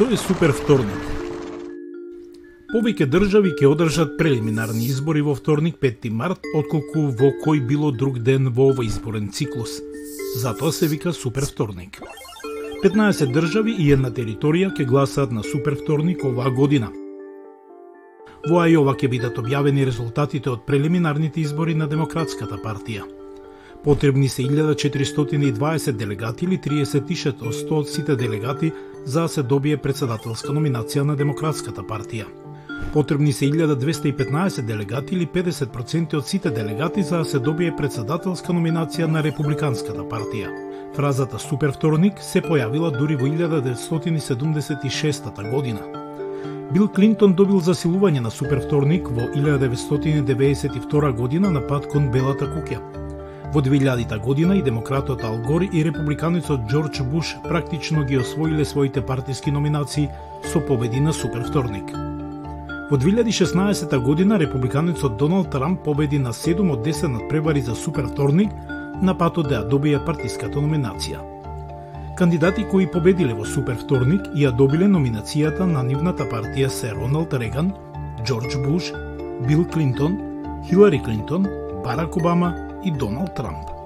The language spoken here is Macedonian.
Што е супер вторник? Повеќе држави ќе одржат прелиминарни избори во вторник 5 март, отколку во кој било друг ден во овој изборен циклус. Затоа се вика супер вторник. 15 држави и една територија ќе гласаат на супер вторник оваа година. Во Ајова ќе бидат објавени резултатите од прелиминарните избори на Демократската партија. Потребни се 1420 делегати или 36 од сите делегати за да се добие председателска номинација на Демократската партија. Потребни се 1215 делегати или 50% од сите делегати за да се добие председателска номинација на Републиканската партија. Фразата супер вторник се појавила дури во 1976 година. Бил Клинтон добил засилување на супер вторник во 1992 година на пат кон Белата куќа. Во 2000 година и демократот Ал Гор и републиканецот Џорџ Буш практично ги освоиле своите партиски номинации со победи на Супер вторник. Во 2016 година републиканецот Доналд Трамп победи на 7 од 10 надпревари за Супер вторник на патот да ја добие партиската номинација. Кандидати кои победиле во Супер вторник ја добиле номинацијата на нивната партија се Роналд Реган, Џорџ Буш, Бил Клинтон, Хилари Клинтон, Барак Обама и Доналд Трамп.